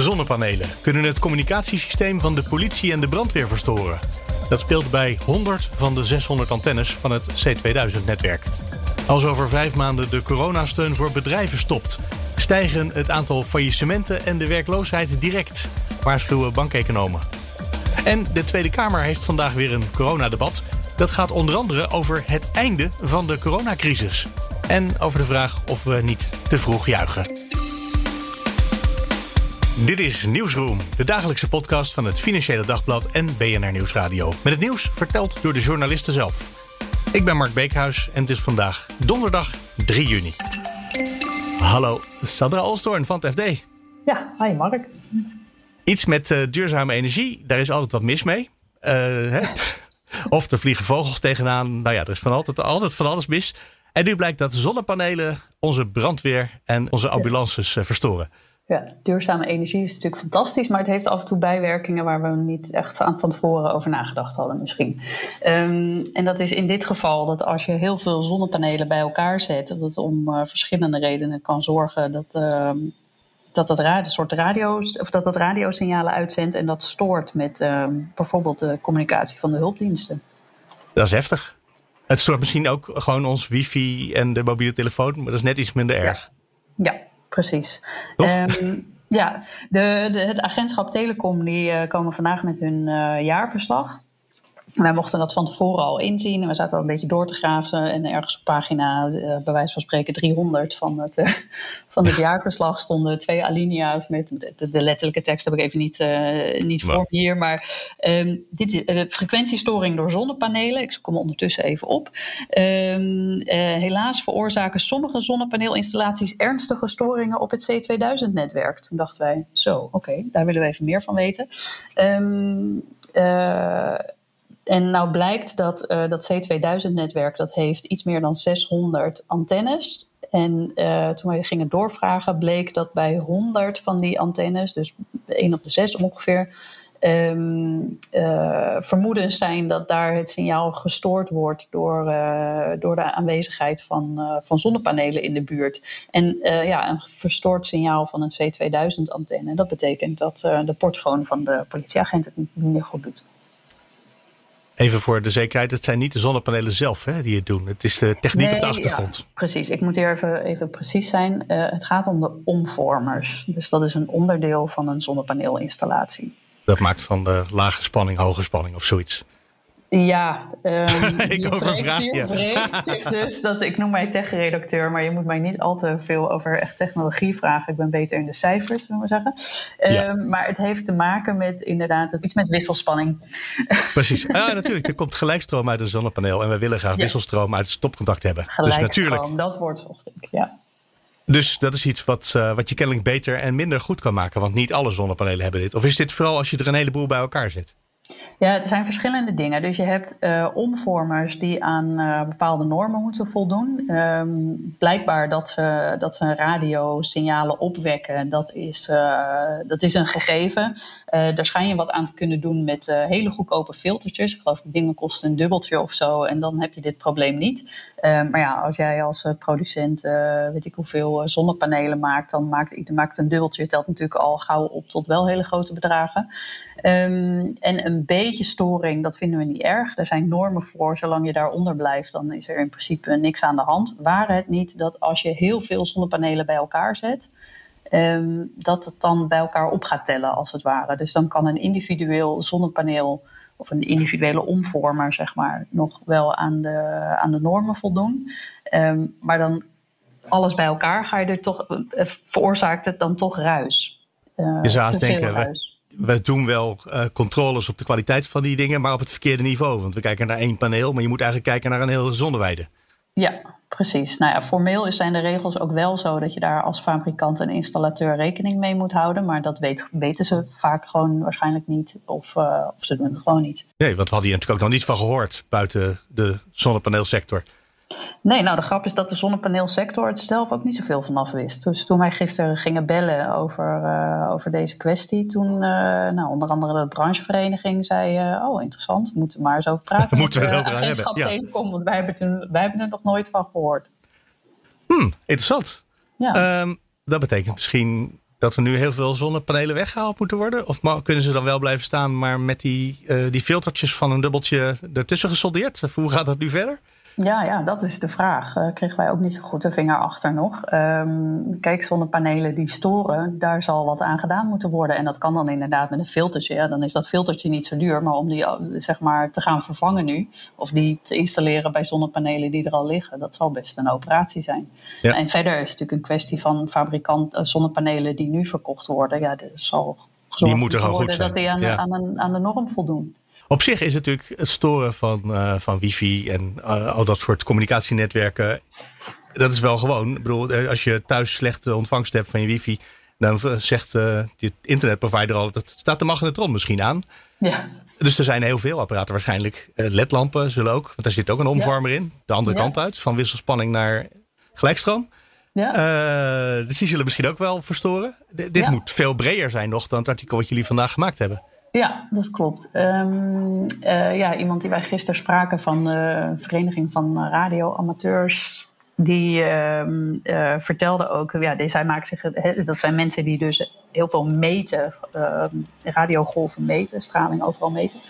Zonnepanelen kunnen het communicatiesysteem van de politie en de brandweer verstoren. Dat speelt bij 100 van de 600 antennes van het C2000-netwerk. Als over vijf maanden de coronasteun voor bedrijven stopt, stijgen het aantal faillissementen en de werkloosheid direct, waarschuwen bankeconomen. En de Tweede Kamer heeft vandaag weer een coronadebat. Dat gaat onder andere over het einde van de coronacrisis. En over de vraag of we niet te vroeg juichen. Dit is Nieuwsroom, de dagelijkse podcast van het Financiële Dagblad en BNR Nieuwsradio. Met het nieuws verteld door de journalisten zelf. Ik ben Mark Beekhuis en het is vandaag donderdag 3 juni. Hallo, Sandra Olstorn van het FD. Ja, hi Mark. Iets met uh, duurzame energie, daar is altijd wat mis mee. Uh, hè? Of er vliegen vogels tegenaan. Nou ja, er is van altijd, altijd van alles mis. En nu blijkt dat zonnepanelen onze brandweer en onze ambulances uh, verstoren. Ja, duurzame energie is natuurlijk fantastisch, maar het heeft af en toe bijwerkingen waar we niet echt van, van tevoren over nagedacht hadden misschien. Um, en dat is in dit geval dat als je heel veel zonnepanelen bij elkaar zet, dat het om uh, verschillende redenen kan zorgen dat, uh, dat dat ra soort radio's, of dat dat radiosignalen uitzendt en dat stoort met uh, bijvoorbeeld de communicatie van de hulpdiensten. Dat is heftig. Het stoort misschien ook gewoon ons wifi en de mobiele telefoon, maar dat is net iets minder erg. Ja, ja precies. Um, ja, de, de, het agentschap Telecom die uh, komen vandaag met hun uh, jaarverslag. Wij mochten dat van tevoren al inzien. En we zaten al een beetje door te graven. En ergens op pagina, uh, bij wijze van spreken, 300 van het, uh, van het jaarverslag stonden twee alinea's met de, de, letterlijke tekst heb ik even niet, uh, niet voor me hier. Maar um, dit is de frequentiestoring door zonnepanelen. Ik kom ondertussen even op. Um, helaas veroorzaken sommige zonnepaneelinstallaties ernstige storingen op het C2000-netwerk. Toen dachten wij, zo, oké, okay, daar willen we even meer van weten. Um, en nou blijkt dat uh, dat C2000-netwerk dat heeft iets meer dan 600 antennes. En uh, toen we gingen doorvragen, bleek dat bij 100 van die antennes, dus 1 op de 6 ongeveer, um, uh, vermoedens zijn dat daar het signaal gestoord wordt door, door de aanwezigheid van, van zonnepanelen in de buurt. En ja, een verstoord signaal van een C2000-antenne, dat betekent dat de portfoon van de politieagent het niet meer goed doet. Even voor de zekerheid, het zijn niet de zonnepanelen zelf hè, die het doen. Het is de techniek nee, op de achtergrond. Ja, precies, ik moet hier even, even precies zijn. Uh, het gaat om de omvormers. Dus dat is een onderdeel van een zonnepaneelinstallatie. Dat maakt van de lage spanning, hoge spanning of zoiets. Ja, um, ik overvraag je. dus dat, ik noem mij tech-redacteur, maar je moet mij niet al te veel over echt technologie vragen. Ik ben beter in de cijfers, zullen we zeggen. Um, ja. Maar het heeft te maken met inderdaad iets met wisselspanning. Precies, ja, natuurlijk. Er komt gelijkstroom uit een zonnepaneel en we willen graag ja. wisselstroom uit het stopcontact hebben. Gelijkstroom, dus natuurlijk. dat woord zocht ik, ja. Dus dat is iets wat, uh, wat je kennelijk beter en minder goed kan maken, want niet alle zonnepanelen hebben dit. Of is dit vooral als je er een heleboel bij elkaar zet? Ja, het zijn verschillende dingen. Dus je hebt uh, omvormers die aan uh, bepaalde normen moeten voldoen. Um, blijkbaar dat ze, dat ze radiosignalen opwekken, dat is, uh, dat is een gegeven. daar schijn je wat aan te kunnen doen met hele goedkope filtertjes. Ik geloof dingen kosten een dubbeltje of zo en dan heb je dit probleem niet. maar ja, als jij als producent weet ik hoeveel zonnepanelen maakt, dan maakt, maakt een dubbeltje, telt natuurlijk al gauw op tot wel hele grote bedragen. Um, en een beetje storing, dat vinden we niet erg. Er zijn normen voor, zolang je daaronder blijft, dan is er in principe niks aan de hand. Waar het niet dat als je heel veel zonnepanelen bij elkaar zet, um, dat het dan bij elkaar op gaat tellen, als het ware. Dus dan kan een individueel zonnepaneel of een individuele omvormer, zeg maar, nog wel aan de, aan de normen voldoen. Um, maar dan alles bij elkaar ga je er toch, veroorzaakt het dan toch ruis. Uh, je zou denken, ruis we doen wel uh, controles op de kwaliteit van die dingen, maar op het verkeerde niveau. Want we kijken naar één paneel, maar je moet eigenlijk kijken naar een hele zonneweide. Ja, precies. Nou ja, formeel zijn de regels ook wel zo dat je daar als fabrikant en installateur rekening mee moet houden. Maar dat weet, weten ze vaak gewoon waarschijnlijk niet. Of, uh, of ze doen het gewoon niet. Nee, want we hadden hier natuurlijk ook nog niet van gehoord buiten de zonnepaneelsector. Nee, nou de grap is dat de zonnepaneelsector het zelf ook niet zoveel vanaf wist. Dus toen wij gisteren gingen bellen over, uh, over deze kwestie, toen uh, nou, onder andere de branchevereniging zei, uh, oh interessant, we moeten maar eens over praten. moeten we het over hebben. Ja. Telecom, want wij hebben, toen, wij hebben er nog nooit van gehoord. Hmm, interessant. Ja. Um, dat betekent misschien dat er nu heel veel zonnepanelen weggehaald moeten worden? Of kunnen ze dan wel blijven staan, maar met die, uh, die filtertjes van een dubbeltje ertussen gesoldeerd? hoe gaat dat nu verder? Ja, ja, dat is de vraag. Uh, kregen wij ook niet zo goed de vinger achter nog. Um, kijk, zonnepanelen die storen, daar zal wat aan gedaan moeten worden. En dat kan dan inderdaad met een filtertje. Ja, dan is dat filtertje niet zo duur. Maar om die zeg maar, te gaan vervangen nu, of die te installeren bij zonnepanelen die er al liggen, dat zal best een operatie zijn. Ja. En verder is het natuurlijk een kwestie van fabrikant uh, zonnepanelen die nu verkocht worden. Ja, er zal gezorgd die moeten worden dat die aan, aan, een, aan de norm voldoen. Op zich is het natuurlijk het storen van, uh, van wifi en uh, al dat soort communicatienetwerken. Dat is wel gewoon. Ik bedoel, eh, als je thuis slechte ontvangst hebt van je wifi, dan zegt uh, je internetprovider al, dat staat de magnetron misschien aan. Ja. Dus er zijn heel veel apparaten waarschijnlijk. LED-lampen zullen ook, want daar zit ook een omvormer in. De andere kant uit, van wisselspanning naar gelijkstroom. Ja. dus die zullen misschien ook wel verstoren. dit moet veel breder zijn nog dan het artikel wat jullie vandaag gemaakt hebben. Ja, dat klopt. Um, uh, ja, iemand die wij gisteren spraken van de Vereniging van Radioamateurs. Die uh, uh, vertelde ook, ja, zij zich, dat zijn mensen die dus heel veel meten, ehm, radiogolven meten, straling overal meten.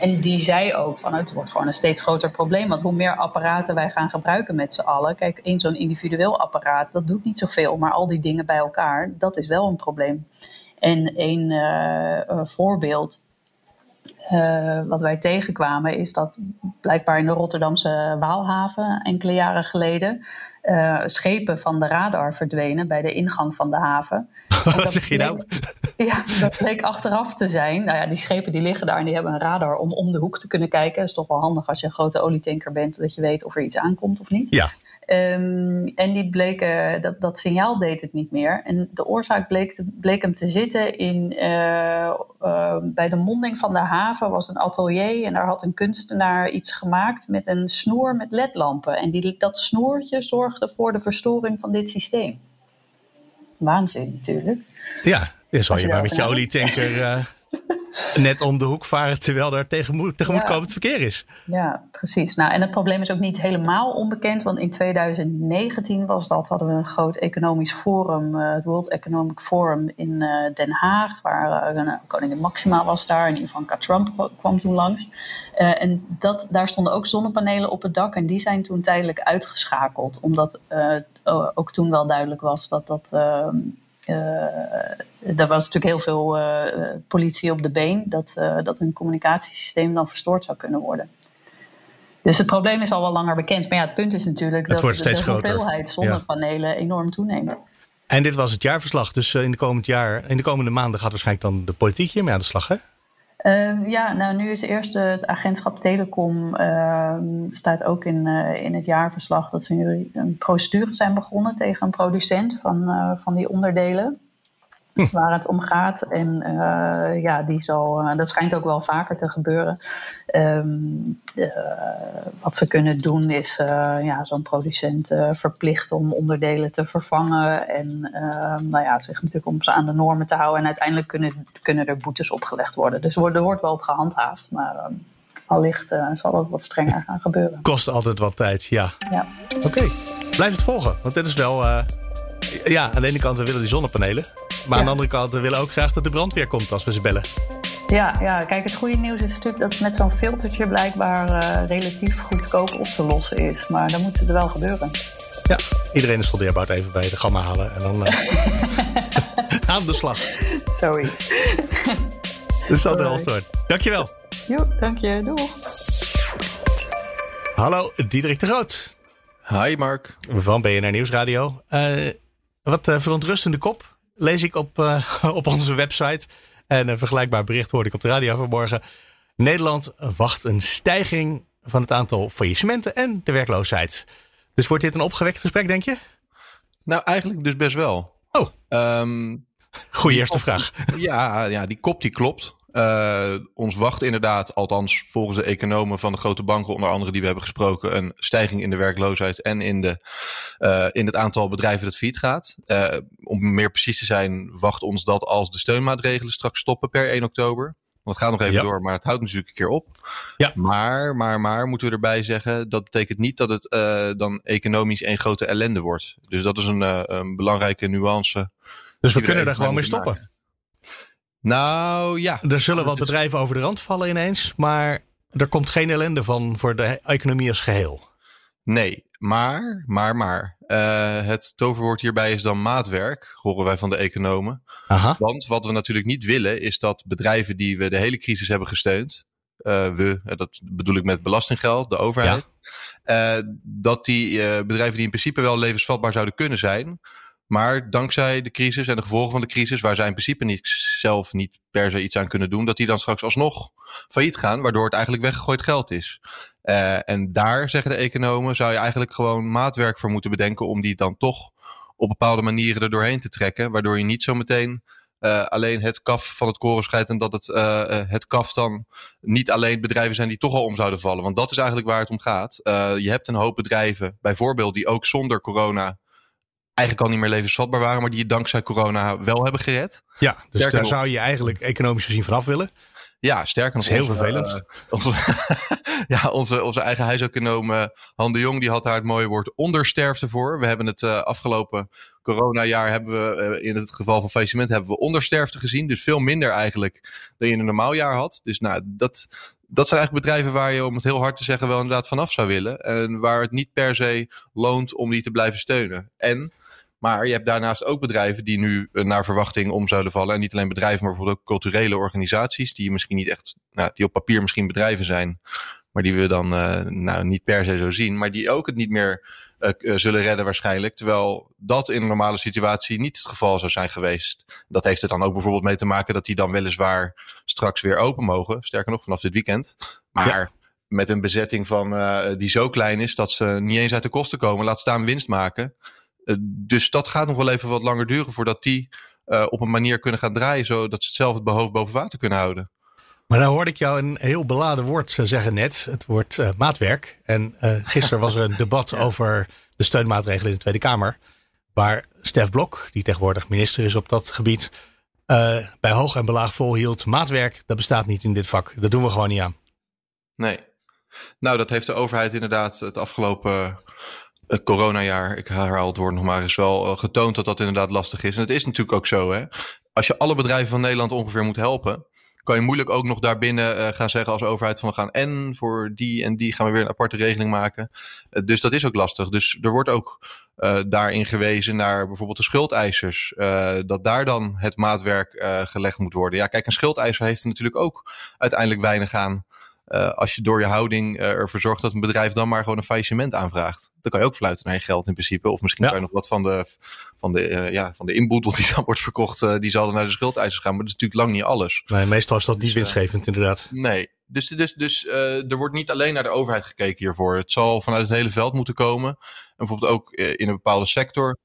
En die zei ook van het wordt gewoon een steeds groter probleem. Want hoe meer apparaten wij gaan gebruiken met z'n allen. Kijk, één zo'n individueel apparaat, dat doet niet zoveel. Maar al die dingen bij elkaar, dat is wel een probleem. En een uh, voorbeeld uh, wat wij tegenkwamen is dat blijkbaar in de Rotterdamse Waalhaven enkele jaren geleden uh, schepen van de radar verdwenen bij de ingang van de haven. Wat zeg je nou? Ja, dat bleek achteraf te zijn. Nou ja, die schepen die liggen daar en die hebben een radar om om de hoek te kunnen kijken. Dat is toch wel handig als je een grote olietanker bent, dat je weet of er iets aankomt of niet. Ja. Um, en die bleken, dat, dat signaal deed het niet meer. En de oorzaak bleek, te, bleek hem te zitten in, uh, uh, bij de monding van de haven was een atelier en daar had een kunstenaar iets gemaakt met een snoer met ledlampen. En die, dat snoertje zorgde voor de verstoring van dit systeem. Waanzin natuurlijk. Ja, dan zal je, je maar met je olietanker uh, net om de hoek varen terwijl er tegenwoordig tegemoetkomend ja. verkeer is. Ja, precies. Nou, en het probleem is ook niet helemaal onbekend, want in 2019 was dat, hadden we een groot economisch forum, uh, het World Economic Forum in uh, Den Haag, waar uh, koningin Maxima was daar en Ivanka Trump kwam toen langs. en dat, daar stonden ook zonnepanelen op het dak en die zijn toen tijdelijk uitgeschakeld, omdat ook toen wel duidelijk was dat dat ehm, er was natuurlijk heel veel uh, politie op de been dat, uh, dat hun communicatiesysteem dan verstoord zou kunnen worden. Dus het probleem is al wel langer bekend. Maar ja, het punt is natuurlijk dat de, hoeveelheid zonnepanelen ja. enorm toeneemt. En dit was het jaarverslag. Dus in de, komend jaar, in de komende maanden gaat waarschijnlijk dan de politiek hiermee aan de slag, hè? Uh, ja, nou nu is eerst het agentschap Telecom uh, staat ook in, uh, in het jaarverslag dat ze nu een procedure zijn begonnen tegen een producent van, eh, van die onderdelen. Waar het om gaat. En uh, ja, die zal, dat schijnt ook wel vaker te gebeuren. Um, wat ze kunnen doen is ja, zo'n producent verplicht om onderdelen te vervangen. En ehm, nou ja, zich natuurlijk om ze aan de normen te houden. En uiteindelijk kunnen, kunnen er boetes opgelegd worden. Dus er wordt, wordt wel op gehandhaafd. Maar ehm, allicht uh, zal dat wat strenger gaan gebeuren. Kost altijd wat tijd, ja. ja. Oké, blijf het volgen. Want dit is wel... Ja, aan de ene kant we willen die zonnepanelen. Maar ja. aan de andere kant we willen ook graag dat de brandweer komt als we ze bellen. Ja, ja, kijk, het goede nieuws is natuurlijk dat het met zo'n filtertje blijkbaar uh, relatief goedkoop op te lossen is. Maar dan moet het er wel gebeuren. Ja, iedereen is soldeerbaar even bij de gamma halen en dan aan de slag. Zoiets. Dus dat de helft Dankjewel. Jo, dank je. Doeg. Hallo, Diederik de Groot. Hi Mark. Van BNR Nieuwsradio. Uh, wat uh, verontrustende kop lees ik op, uh, op onze website. En een vergelijkbaar bericht hoorde ik op de radio vanmorgen. Nederland wacht een stijging van het aantal faillissementen en de werkloosheid. Dus wordt dit een opgewekt gesprek, denk je? Nou, eigenlijk dus best wel. Oh. Um, Goeie eerste vraag. Ja, ja, die kop die klopt. Uh, ons wacht inderdaad, althans volgens de economen van de grote banken, onder andere die we hebben gesproken, een stijging in de werkloosheid en in, de, uh, in het aantal bedrijven dat failliet gaat. Uh, om meer precies te zijn, wacht ons dat als de steunmaatregelen straks stoppen per 1 oktober. Want het gaat nog even ja. door, maar het houdt natuurlijk een keer op. Ja. Maar, maar, maar moeten we erbij zeggen, dat betekent niet dat het dan economisch een grote ellende wordt. Dus dat is een, een belangrijke nuance Dus we kunnen er gewoon mee stoppen. Nou ja. Er zullen wat bedrijven over de rand vallen ineens, maar er komt geen ellende van voor de economie als geheel. Nee, maar, maar, maar. Uh, het toverwoord hierbij is dan maatwerk, horen wij van de economen. Aha. Want wat we natuurlijk niet willen, is dat bedrijven die we de hele crisis hebben gesteund, uh, we, dat bedoel ik met belastinggeld, de overheid, ja. uh, dat die bedrijven die in principe wel levensvatbaar zouden kunnen zijn, maar dankzij de crisis en de gevolgen van de crisis, waar zij in principe niet, zelf niet per se iets aan kunnen doen, dat die dan straks alsnog failliet gaan, waardoor het eigenlijk weggegooid geld is. Uh, en daar, zeggen de economen, zou je eigenlijk gewoon maatwerk voor moeten bedenken om die dan toch op bepaalde manieren er doorheen te trekken, waardoor je niet zo meteen uh, alleen het kaf van het koren scheidt en dat het, uh, het kaf dan niet alleen bedrijven zijn die toch al om zouden vallen. Want dat is eigenlijk waar het om gaat. je hebt een hoop bedrijven, bijvoorbeeld, die ook zonder corona eigenlijk al niet meer levensvatbaar waren, maar die je dankzij corona wel hebben gered. Ja, dus daar zou je eigenlijk economisch gezien vanaf willen. Ja, sterker nog. Dat is heel vervelend. Uh, onze, ja, onze, onze eigen huiseconoom uh, Han de Jong die had daar het mooie woord ondersterfte voor. We hebben het uh, afgelopen coronajaar hebben we in het geval van faillissement hebben we ondersterfte gezien. Dus veel minder eigenlijk dan je in een normaal jaar had. Dus nou, dat, dat zijn eigenlijk bedrijven waar je, om het heel hard te zeggen, wel inderdaad vanaf zou willen. En waar het niet per se loont om die te blijven steunen. En maar je hebt daarnaast ook bedrijven die nu eh, naar verwachting om zouden vallen. En niet alleen bedrijven, maar bijvoorbeeld ook culturele organisaties. Die misschien niet echt, nou, die op papier misschien bedrijven zijn. Maar die we dan uh, nou, niet per se zo zien. Maar die ook het niet meer uh, zullen redden waarschijnlijk. Terwijl dat in een normale situatie niet het geval zou zijn geweest. Dat heeft er dan ook bijvoorbeeld mee te maken dat die dan weliswaar straks weer open mogen. Sterker nog, vanaf dit weekend. Maar met een bezetting van, die zo klein is dat ze niet eens uit de kosten komen. Laat staan winst maken. Eh, dus dat gaat nog wel even wat langer duren voordat die uh, op een manier kunnen gaan draaien, zodat ze het zelf het hoofd boven water kunnen houden. Maar dan hoorde ik jou een heel beladen woord zeggen net, het woord uh, maatwerk. En uh, gisteren was er een debat over de steunmaatregelen in de Tweede Kamer. Waar Stef Blok, die tegenwoordig minister is op dat gebied, uh, bij hoog en belaag volhield. Maatwerk, dat bestaat niet in dit vak. Dat doen we gewoon niet aan. Nee. Nou, dat heeft de overheid inderdaad het afgelopen het coronajaar, ik herhaal het woord nog maar eens wel, eh, getoond dat dat inderdaad lastig is. En het is natuurlijk ook zo, hè. Als je alle bedrijven van Nederland ongeveer moet helpen, kan je moeilijk ook nog daarbinnen uh, gaan zeggen als overheid van we gaan en voor die en die gaan we weer een aparte regeling maken. Uh, dus dat is ook lastig. Dus er wordt ook daarin gewezen naar bijvoorbeeld de schuldeisers. dat daar dan het maatwerk gelegd moet worden. Ja, kijk, een schuldeiser heeft er natuurlijk ook uiteindelijk weinig aan uh, als je door je houding uh, ervoor zorgt dat een bedrijf dan maar gewoon een faillissement aanvraagt. Dan kan je ook fluiten naar je geld in principe. Of misschien ja. kan je nog wat van de, van de, uh, ja, van de inboedel die dan wordt verkocht, die zal dan naar de schuldeisers gaan. Maar dat is natuurlijk lang niet alles. Nee, meestal is dat niet dus, winstgevend inderdaad. Nee, dus, dus, dus er wordt niet alleen naar de overheid gekeken hiervoor. Het zal vanuit het hele veld moeten komen. En bijvoorbeeld ook in een bepaalde sector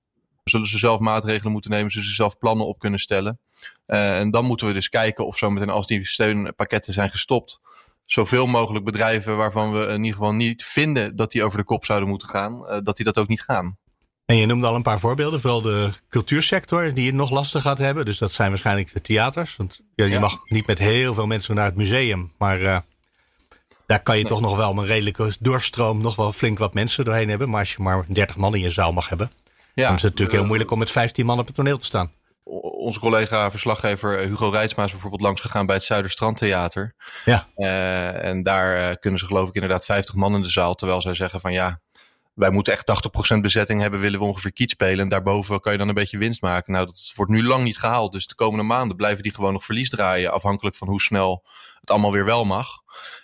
zullen ze zelf maatregelen moeten nemen, zullen ze zelf plannen op kunnen stellen. en dan moeten we dus kijken of zometeen als die steunpakketten zijn gestopt zoveel mogelijk bedrijven waarvan we in ieder geval niet vinden dat die over de kop zouden moeten gaan, uh, dat die dat ook niet gaan. En je noemde al een paar voorbeelden, vooral de cultuursector die het nog lastig gaat hebben. Dus dat zijn waarschijnlijk de theaters. Want ja, je ja. mag niet met heel veel mensen naar het museum, maar uh, daar kan je nee. toch nog wel een redelijke doorstroom, nog wel flink wat mensen doorheen hebben. Maar als je maar 30 man in je zaal mag hebben, ja, dan is het natuurlijk heel moeilijk om met 15 man op het toneel te staan onze collega verslaggever eh, Hugo Reitsma is bijvoorbeeld langs gegaan bij het Zuiderstrandtheater. Ja. Uh, en daar uh, kunnen ze geloof ik inderdaad 50 man in de zaal. Terwijl zij zeggen van ja, wij moeten echt 80% bezetting hebben, willen we ongeveer kiet spelen. En daarboven kan je dan een beetje winst maken. Nou, dat wordt nu lang niet gehaald. Dus de komende maanden blijven die gewoon nog verlies draaien. Afhankelijk van hoe snel het allemaal weer wel mag.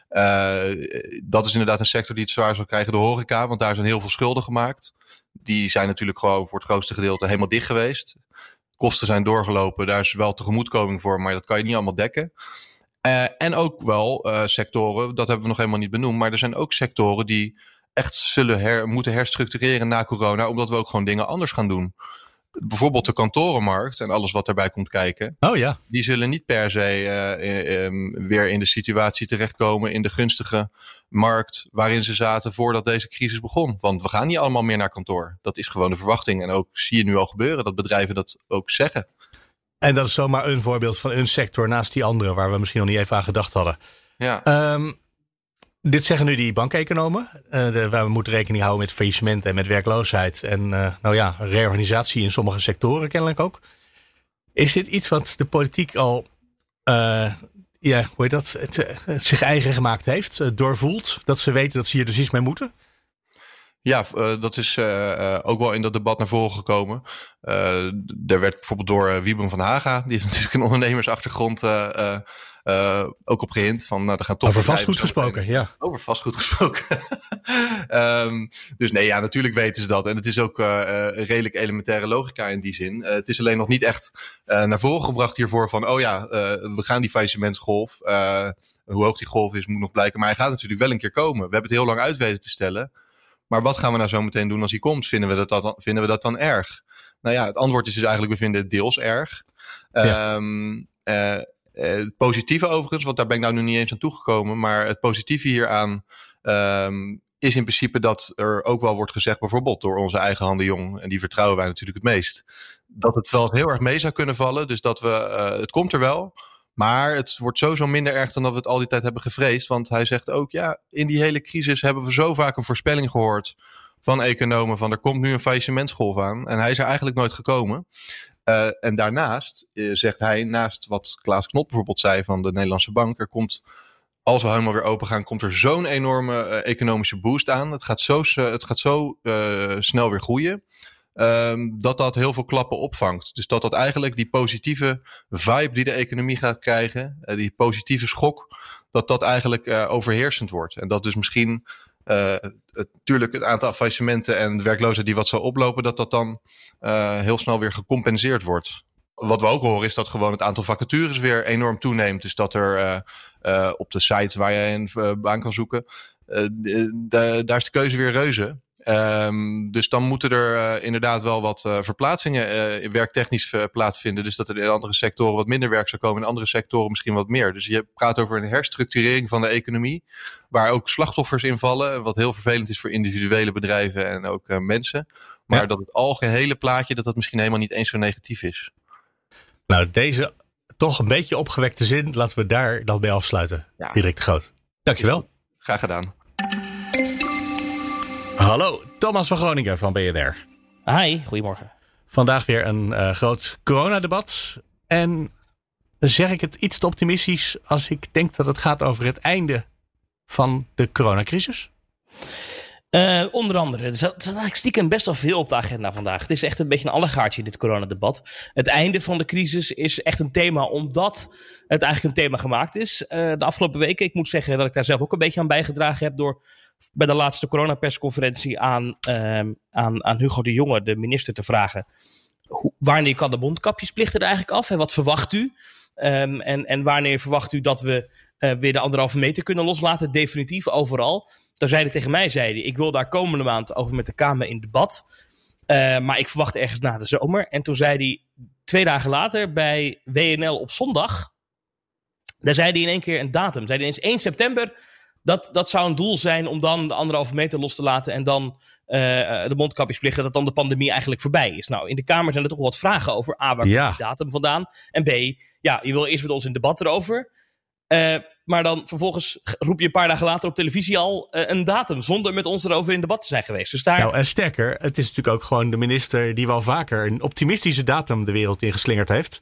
Uh, dat is inderdaad een sector die het zwaar zal krijgen. De horeca, want daar zijn heel veel schulden gemaakt. Die zijn natuurlijk gewoon voor het grootste gedeelte helemaal dicht geweest kosten zijn doorgelopen. Daar is wel tegemoetkoming voor, maar dat kan je niet allemaal dekken. Uh, en ook wel uh, sectoren, dat hebben we nog helemaal niet benoemd, maar er zijn ook sectoren die echt zullen moeten herstructureren na corona, omdat we ook gewoon dingen anders gaan doen bijvoorbeeld de kantorenmarkt en alles wat daarbij komt kijken. Oh ja. Die zullen niet per se uh, um, weer in de situatie terechtkomen in de gunstige markt waarin ze zaten voordat deze crisis begon. Want we gaan niet allemaal meer naar kantoor. Dat is gewoon de verwachting. En ook zie je nu al gebeuren dat bedrijven dat ook zeggen. En dat is zomaar een voorbeeld van een sector naast die andere waar we misschien nog niet even aan gedacht hadden. Ja. Um, dit zeggen nu die bankeconomen. Uh, we moeten rekening houden met faillissement en met werkloosheid. En uh, nou ja, reorganisatie in sommige sectoren kennelijk ook. Is dit iets wat de politiek al, uh, ja, hoe heet dat, het, zich eigen gemaakt heeft, doorvoelt? Dat ze weten dat ze hier dus iets mee moeten? Ja, dat is ook wel in dat debat naar voren gekomen. Er werd bijvoorbeeld door Wiebren van Haga, die heeft natuurlijk een ondernemersachtergrond, ook op gehind. Van, nou, er gaan toch over vastgoed gesproken, ja. Over vastgoed gesproken. um, dus nee, ja, natuurlijk weten ze dat. En het is ook redelijk elementaire logica in die zin. het is alleen nog niet echt naar voren gebracht hiervoor van, oh ja, we gaan die faillissementsgolf. hoe hoog die golf is, moet nog blijken. Maar hij gaat natuurlijk wel een keer komen. We hebben het heel lang uit weten te stellen. Maar wat gaan we nou zo meteen doen als hij komt? Vinden we dat, dat, vinden we dat dan erg? Nou ja, het antwoord is dus eigenlijk, we vinden het deels erg. Ja. Um, uh, het positieve overigens, want daar ben ik nou nu niet eens aan toegekomen. Maar het positieve hieraan um, is in principe dat er ook wel wordt gezegd, bijvoorbeeld door onze eigen handen jong, en die vertrouwen wij natuurlijk het meest, dat het wel heel erg mee zou kunnen vallen. Dus dat we, uh, het komt er wel, maar het wordt sowieso minder erg dan dat we het al die tijd hebben gevreesd. Want hij zegt ook, ja, in die hele crisis hebben we zo vaak een voorspelling gehoord van economen van er komt nu een faillissementsgolf aan. En hij is er eigenlijk nooit gekomen. Uh, en daarnaast uh, zegt hij, naast wat Klaas Knot bijvoorbeeld zei van de Nederlandse Bank, er komt, als we helemaal weer open gaan, komt er zo'n enorme uh, economische boost aan. Het gaat zo, het gaat zo snel weer groeien. Um, dat dat heel veel klappen opvangt. Dus dat dat eigenlijk die positieve vibe die de economie gaat krijgen, die positieve schok, dat dat eigenlijk overheersend wordt. En dat dus misschien natuurlijk het aantal faillissementen en de werkloosheid die wat zal oplopen, dat dat dan heel snel weer gecompenseerd wordt. Wat we ook horen is dat gewoon het aantal vacatures weer enorm toeneemt. Dus dat er op de sites waar je een baan kan zoeken, daar is de keuze weer reuze. Um, dus dan moeten er uh, inderdaad wel wat uh, verplaatsingen uh, werktechnisch plaatsvinden. Dus dat er in andere sectoren wat minder werk zou komen, in andere sectoren misschien wat meer. Dus je praat over een herstructurering van de economie, waar ook slachtoffers in vallen. Wat heel vervelend is voor individuele bedrijven en ook mensen. Maar ja. dat het algehele plaatje, dat dat misschien helemaal niet eens zo negatief is. Nou, deze toch een beetje opgewekte zin, laten we daar dan bij afsluiten. Ja. Direct de Groot. Dankjewel. Graag gedaan. Hallo, Thomas van Groningen van BNR. Hi, goedemorgen. Vandaag weer een uh, groot coronadebat. En zeg ik het iets te optimistisch als ik denk dat het gaat over het einde van de coronacrisis? Uh, onder andere. Er zat, eigenlijk stiekem best wel veel op de agenda vandaag. Het is echt een beetje een allegaartje, dit coronadebat. Het einde van de crisis is echt een thema, omdat het eigenlijk een thema gemaakt is. Uh, de afgelopen weken, ik moet zeggen dat ik daar zelf ook een beetje aan bijgedragen heb door bij de laatste coronapersconferentie aan, uh, aan, aan Hugo de Jonge, de minister, te vragen. Wanneer kan de mondkapjesplicht er eigenlijk af en wat verwacht u? Um, en, en wanneer verwacht u dat we uh, weer de anderhalve meter kunnen loslaten? Definitief overal. Daar zei hij tegen mij, zei hij, ik wil daar komende maand over met de Kamer in debat. Uh, maar ik verwacht ergens na de zomer. En toen zei hij twee dagen later bij WNL op zondag. Daar zei hij in één keer een datum. Zei hij eens 1 september dat, dat zou een doel zijn om dan de anderhalve meter los te laten en dan uh, de mondkapjesplicht, dat dan de pandemie eigenlijk voorbij is. Nou, in de Kamer zijn er toch wel wat vragen over A, waar ja. komt die datum vandaan? En B, ja, je wil eerst met ons in debat erover. Uh, maar dan vervolgens roep je een paar dagen later op televisie al uh, een datum. Zonder met ons erover in debat te zijn geweest. Dus. Nou, en sterker, het is natuurlijk ook gewoon de minister die wel vaker een optimistische datum de wereld ingeslingerd heeft.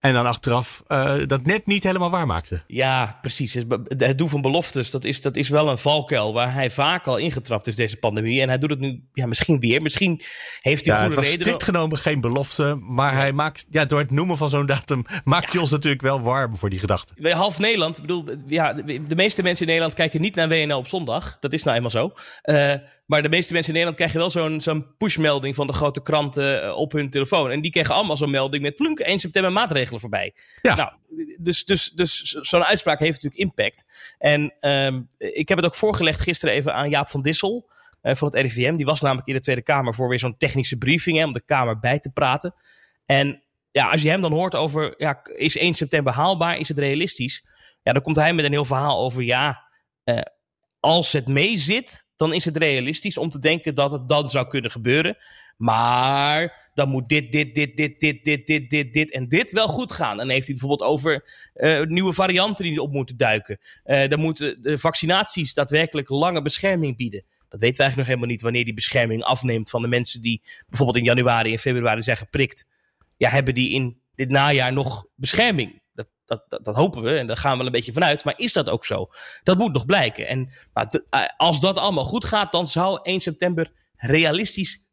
En dan achteraf uh, dat net niet helemaal waar maakte. Ja, precies. Het doen van beloftes, dat is, dat is wel een valkuil waar hij vaak al ingetrapt is, deze pandemie. En hij doet het nu ja, misschien weer. Misschien heeft hij ja, goede. Het was strikt genomen geen belofte, maar ja. hij maakt, ja, door het noemen van zo'n datum, maakt ja. hij ons natuurlijk wel warm voor die gedachte. Half Nederland, ik bedoel, ja, de meeste mensen in Nederland kijken niet naar WNL op zondag. Dat is nou eenmaal zo. Uh, maar de meeste mensen in Nederland krijgen wel zo'n zo'n pushmelding van de grote kranten uh, op hun telefoon. En die kregen allemaal zo'n melding met plunk 1 september maatregelen voorbij. Ja. Nou, dus, dus, dus zo'n uitspraak heeft natuurlijk impact. En um, ik heb het ook voorgelegd gisteren even aan Jaap van Dissel uh, van het RIVM. Die was namelijk in de Tweede Kamer voor weer zo'n technische briefing hè, om de Kamer bij te praten. En ja, als je hem dan hoort over, ja, is 1 september haalbaar? Is het realistisch? Ja, dan komt hij met een heel verhaal over, ja, uh, als het mee zit, dan is het realistisch om te denken dat het dan zou kunnen gebeuren. Maar dan moet dit, dit, dit, dit, dit, dit, dit, dit, dit en dit wel goed gaan. Dan heeft hij bijvoorbeeld over uh, nieuwe varianten die op moeten duiken. Uh, dan moeten de vaccinaties daadwerkelijk lange bescherming bieden. Dat weten we eigenlijk nog helemaal niet wanneer die bescherming afneemt van de mensen die bijvoorbeeld in januari en februari zijn geprikt. Ja, hebben die in dit najaar nog bescherming. Dat, dat, dat, hopen we en daar gaan we een beetje vanuit. Maar is dat ook zo? Dat moet nog blijken. En maar als dat allemaal goed gaat, dan zou 1 september realistisch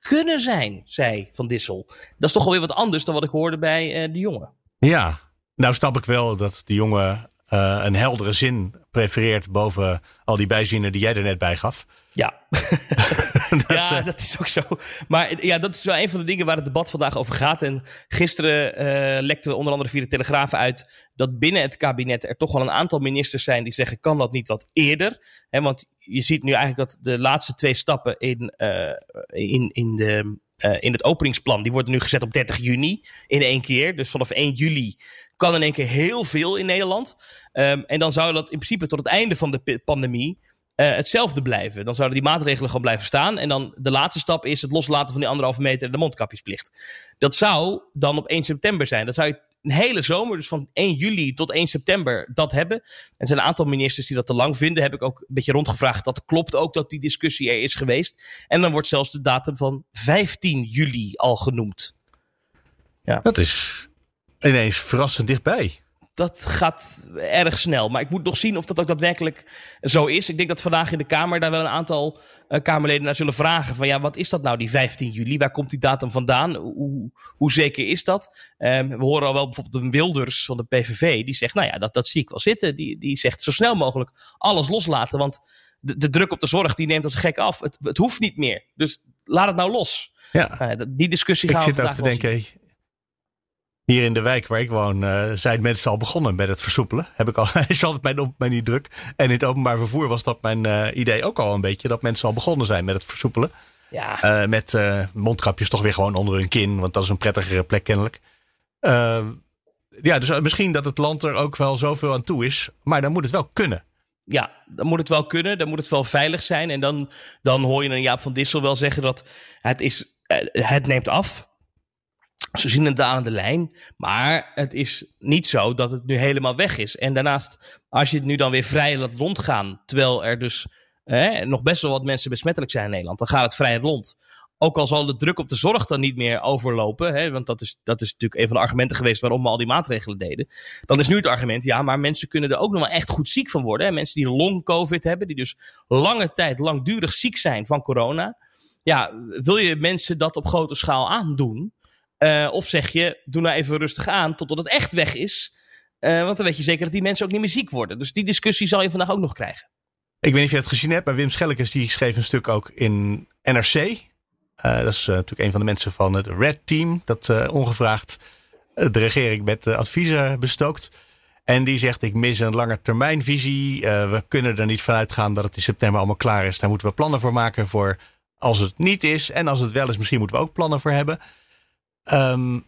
kunnen zijn, zei Van Dissel. Dat is toch alweer wat anders dan wat ik hoorde bij uh, de jongen. Ja, nou snap ik wel dat de jongen uh, een heldere zin prefereert boven al die bijzinnen die jij er net bij gaf. Ja. dat, ja, uh, dat is ook zo. Maar ja, dat is wel een van de dingen waar het debat vandaag over gaat. En gisteren uh, lekten we onder andere via de Telegraaf uit dat binnen het kabinet er toch wel een aantal ministers zijn die zeggen: kan dat niet wat eerder? He, want je ziet nu eigenlijk dat de laatste twee stappen in, in, in de uh, in het openingsplan. Die worden nu gezet op 30 juni in één keer. Dus vanaf 1 juli kan in één keer heel veel in Nederland. Um, en dan zou dat in principe tot het einde van de pandemie uh, hetzelfde blijven. Dan zouden die maatregelen gewoon blijven staan. En dan de laatste stap is het loslaten van die anderhalve meter en de mondkapjesplicht. Dat zou dan op 1 september zijn. Dat zou je een hele zomer, dus van 1 juli tot 1 september, dat hebben. En er zijn een aantal ministers die dat te lang vinden. Heb ik ook een beetje rondgevraagd. Dat klopt ook dat die discussie er is geweest. En dan wordt zelfs de datum van 15 juli al genoemd. Ja. Dat is ineens verrassend dichtbij dat gaat erg snel. Maar ik moet nog zien of dat ook daadwerkelijk zo is. Ik denk dat vandaag in de Kamer daar wel een aantal uh, Kamerleden naar zullen vragen. Van ja, wat is dat nou, die 15 juli? Waar komt die datum vandaan? Hoe, hoe zeker is dat? Um, we horen al wel bijvoorbeeld een Wilders van de PVV. Die zegt, nou ja, dat, dat zie ik wel zitten. Die, die zegt zo snel mogelijk alles loslaten. Want de, de druk op de zorg die neemt ons gek af. Het, het hoeft niet meer. Dus laat het nou los. Ja. Uh, die discussie gaan ik we vandaag Ik zit ook te denken, hier in de wijk waar ik woon uh, zijn mensen al begonnen met het versoepelen. Heb ik al, is altijd mijn, op, mijn niet druk. En in het openbaar vervoer was dat mijn uh, idee ook al een beetje. Dat mensen al begonnen zijn met het versoepelen. Ja. Uh, met mondkapjes toch weer gewoon onder hun kin. Want dat is een prettigere plek kennelijk. ja, dus misschien dat het land er ook wel zoveel aan toe is. Maar dan moet het wel kunnen. Ja, dan moet het wel kunnen. Dan moet het wel veilig zijn. En dan, dan hoor je een Jaap van Dissel wel zeggen dat het, is, het neemt af. Ze zien een dalende lijn, maar het is niet zo dat het nu helemaal weg is. En daarnaast, als je het nu dan weer vrij laat rondgaan, terwijl er dus nog best wel wat mensen besmettelijk zijn in Nederland, dan gaat het vrij rond. Ook al zal de druk op de zorg dan niet meer overlopen, hè, want dat is, dat is natuurlijk een van de argumenten geweest waarom we al die maatregelen deden. Dan is nu het argument, ja, maar mensen kunnen er ook nog wel echt goed ziek van worden. Mensen die long-covid hebben, die dus lange tijd langdurig ziek zijn van corona. Ja, wil je mensen dat op grote schaal aandoen? Uh, of zeg je, doe nou even rustig aan totdat het echt weg is. Uh, want dan weet je zeker dat die mensen ook niet meer ziek worden. Dus die discussie zal je vandaag ook nog krijgen. Ik weet niet of je het gezien hebt, maar Wim Schellekes die schreef een stuk ook in NRC. Eh, dat is natuurlijk een van de mensen van het Red Team. Dat ongevraagd de regering met adviezen bestookt. En die zegt, ik mis een lange termijnvisie. we kunnen er niet vanuit gaan dat het in september allemaal klaar is. Daar moeten we plannen voor maken voor als het niet is. En als het wel is, misschien moeten we ook plannen voor hebben. Um,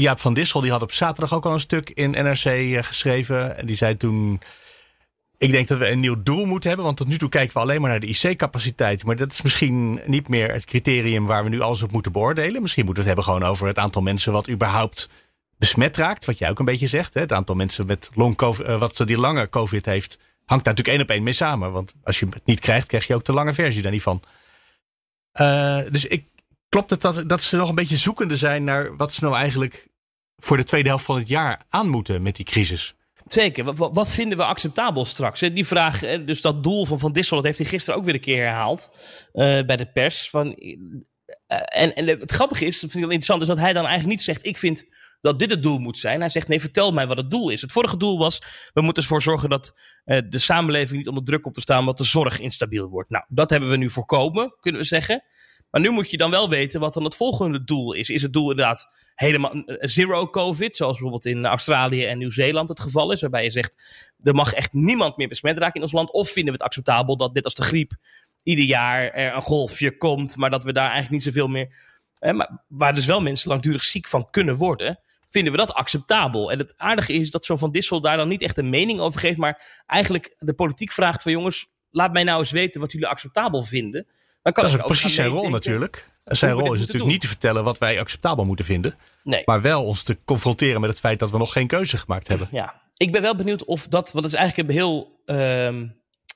Jaap van Dissel die had op zaterdag ook al een stuk in NRC eh, geschreven. En die zei toen... Ik denk dat we een nieuw doel moeten hebben. Want tot nu toe kijken we alleen maar naar de IC-capaciteit. Maar dat is misschien niet meer het criterium waar we nu alles op moeten beoordelen. Misschien moeten we het hebben gewoon over het aantal mensen wat überhaupt besmet raakt. Wat jij ook een beetje zegt. Hè? Het aantal mensen met long COVID, uh, wat die lange COVID heeft. Hangt daar natuurlijk één op één mee samen. Want als je het niet krijgt, krijg je ook de lange versie daar niet van. Uh, dus ik, Klopt het dat, dat ze nog een beetje zoekende zijn naar wat ze nou eigenlijk voor de tweede helft van het jaar aan moeten met die crisis? Zeker. Wat, wat vinden we acceptabel straks? Die vraag, dus dat doel van Van Dissel, dat heeft hij gisteren ook weer een keer herhaald uh, bij de pers. Van, uh, en, en het grappige is, dat vind ik interessant, is dat hij dan eigenlijk niet zegt: Ik vind dat dit het doel moet zijn. Hij zegt: Nee, vertel mij wat het doel is. Het vorige doel was: We moeten ervoor zorgen dat uh, de samenleving niet onder druk op te staan, omdat de zorg instabiel wordt. Nou, dat hebben we nu voorkomen, kunnen we zeggen. Maar nu moet je dan wel weten wat dan het volgende doel is. Is het doel inderdaad helemaal zero COVID, zoals bijvoorbeeld in Australië en Nieuw-Zeeland het geval is, waarbij je zegt er mag echt niemand meer besmet raken in ons land? Of vinden we het acceptabel dat dit als de griep ieder jaar er een golfje komt, maar dat we daar eigenlijk niet zoveel meer, maar waar dus wel mensen langdurig ziek van kunnen worden? Vinden we dat acceptabel? En het aardige is dat zo'n Van Dissel daar dan niet echt een mening over geeft, maar eigenlijk de politiek vraagt van jongens, laat mij nou eens weten wat jullie acceptabel vinden dat is precies zijn rol natuurlijk. Zijn rol is natuurlijk niet te vertellen wat wij acceptabel moeten vinden. Nee. Maar wel ons te confronteren met het feit dat we nog geen keuze gemaakt hebben. Ja, ik ben wel benieuwd of dat, want het is eigenlijk een heel, uh,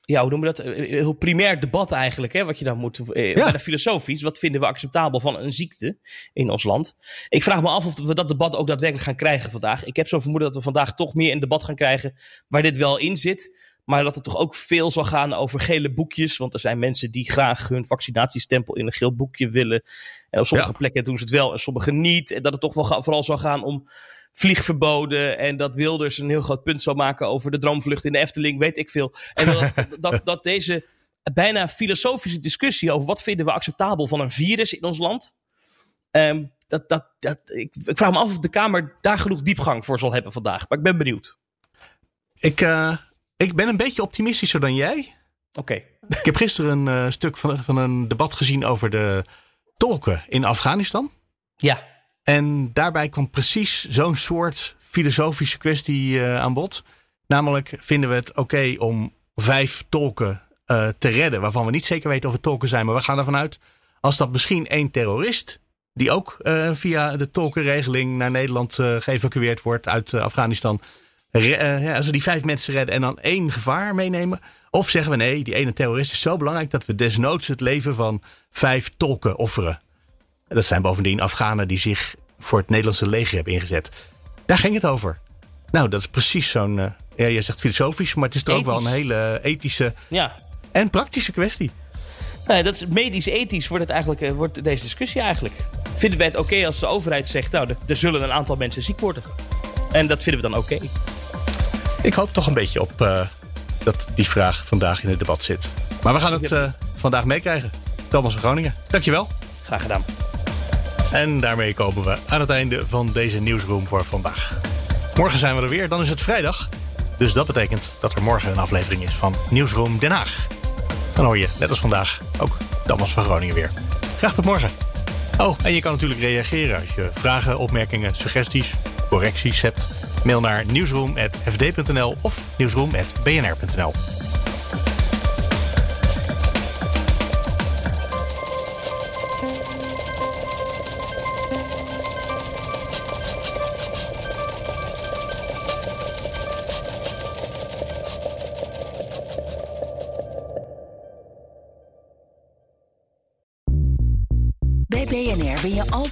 ja, hoe noemen we dat? Eh, heel primair debat eigenlijk, hè, wat je dan moet. Eh, ja. Bijna filosofisch. Wat vinden we acceptabel van een ziekte in ons land? Ik vraag me af of we dat debat ook daadwerkelijk gaan krijgen vandaag. Ik heb zo vermoeden dat we vandaag toch meer een debat gaan krijgen waar dit wel in zit. Maar dat het toch ook veel zal gaan over gele boekjes. Want er zijn mensen die graag hun vaccinatiestempel in een geel boekje willen. En op sommige plekken doen ze het wel en sommige niet. En dat het toch wel vooral zal gaan om vliegverboden. En dat Wilders een heel groot punt zou maken over de droomvlucht in de Efteling, weet ik veel. En dat, dat, dat deze bijna filosofische discussie over wat vinden we acceptabel van een virus in ons land. Um, dat, dat, dat, ik, ik, vraag me af of de Kamer daar genoeg diepgang voor zal hebben vandaag. Maar ik ben benieuwd. Ik, uh, ik ben een beetje optimistischer dan jij. Oké. Ik heb gisteren een uh, stuk van, van een debat gezien over de tolken in Afghanistan. Ja. En daarbij kwam precies zo'n soort filosofische kwestie uh, aan bod. Namelijk, vinden we het oké om vijf tolken uh, te redden, waarvan we niet zeker weten of het tolken zijn, maar we gaan ervan uit als dat misschien één terrorist, die ook via de tolkenregeling naar Nederland geëvacueerd wordt uit Afghanistan, als we die vijf mensen redden en dan één gevaar meenemen. Of zeggen we nee, die ene terrorist is zo belangrijk dat we desnoods het leven van vijf tolken offeren. Dat zijn bovendien Afghanen die zich voor het Nederlandse leger hebben ingezet. Daar ging het over. Nou, dat is precies zo'n. Uh, ja, je zegt filosofisch, maar het is toch ook wel een hele ethische ja. en praktische kwestie. Nee, dat is medisch-ethisch wordt, het eigenlijk, uh, wordt deze discussie eigenlijk. Vinden wij het oké als de overheid zegt, nou, er zullen een aantal mensen ziek worden? En dat vinden we dan oké. Ik hoop toch een beetje op uh, dat die vraag vandaag in het debat zit. Maar we gaan het vandaag meekrijgen. Thomas van Groningen, dankjewel. Graag gedaan. En daarmee komen we aan het einde van deze nieuwsroom voor vandaag. Morgen zijn we er weer, dan is het vrijdag. Dus dat betekent dat er morgen een aflevering is van Nieuwsroom Den Haag. Dan hoor je, net als vandaag, ook Damas van Groningen weer. Graag tot morgen. Oh, en je kan natuurlijk reageren als je vragen, opmerkingen, suggesties, correcties hebt. Mail naar nieuwsroom.fd.nl of nieuwsroom.bnr.nl.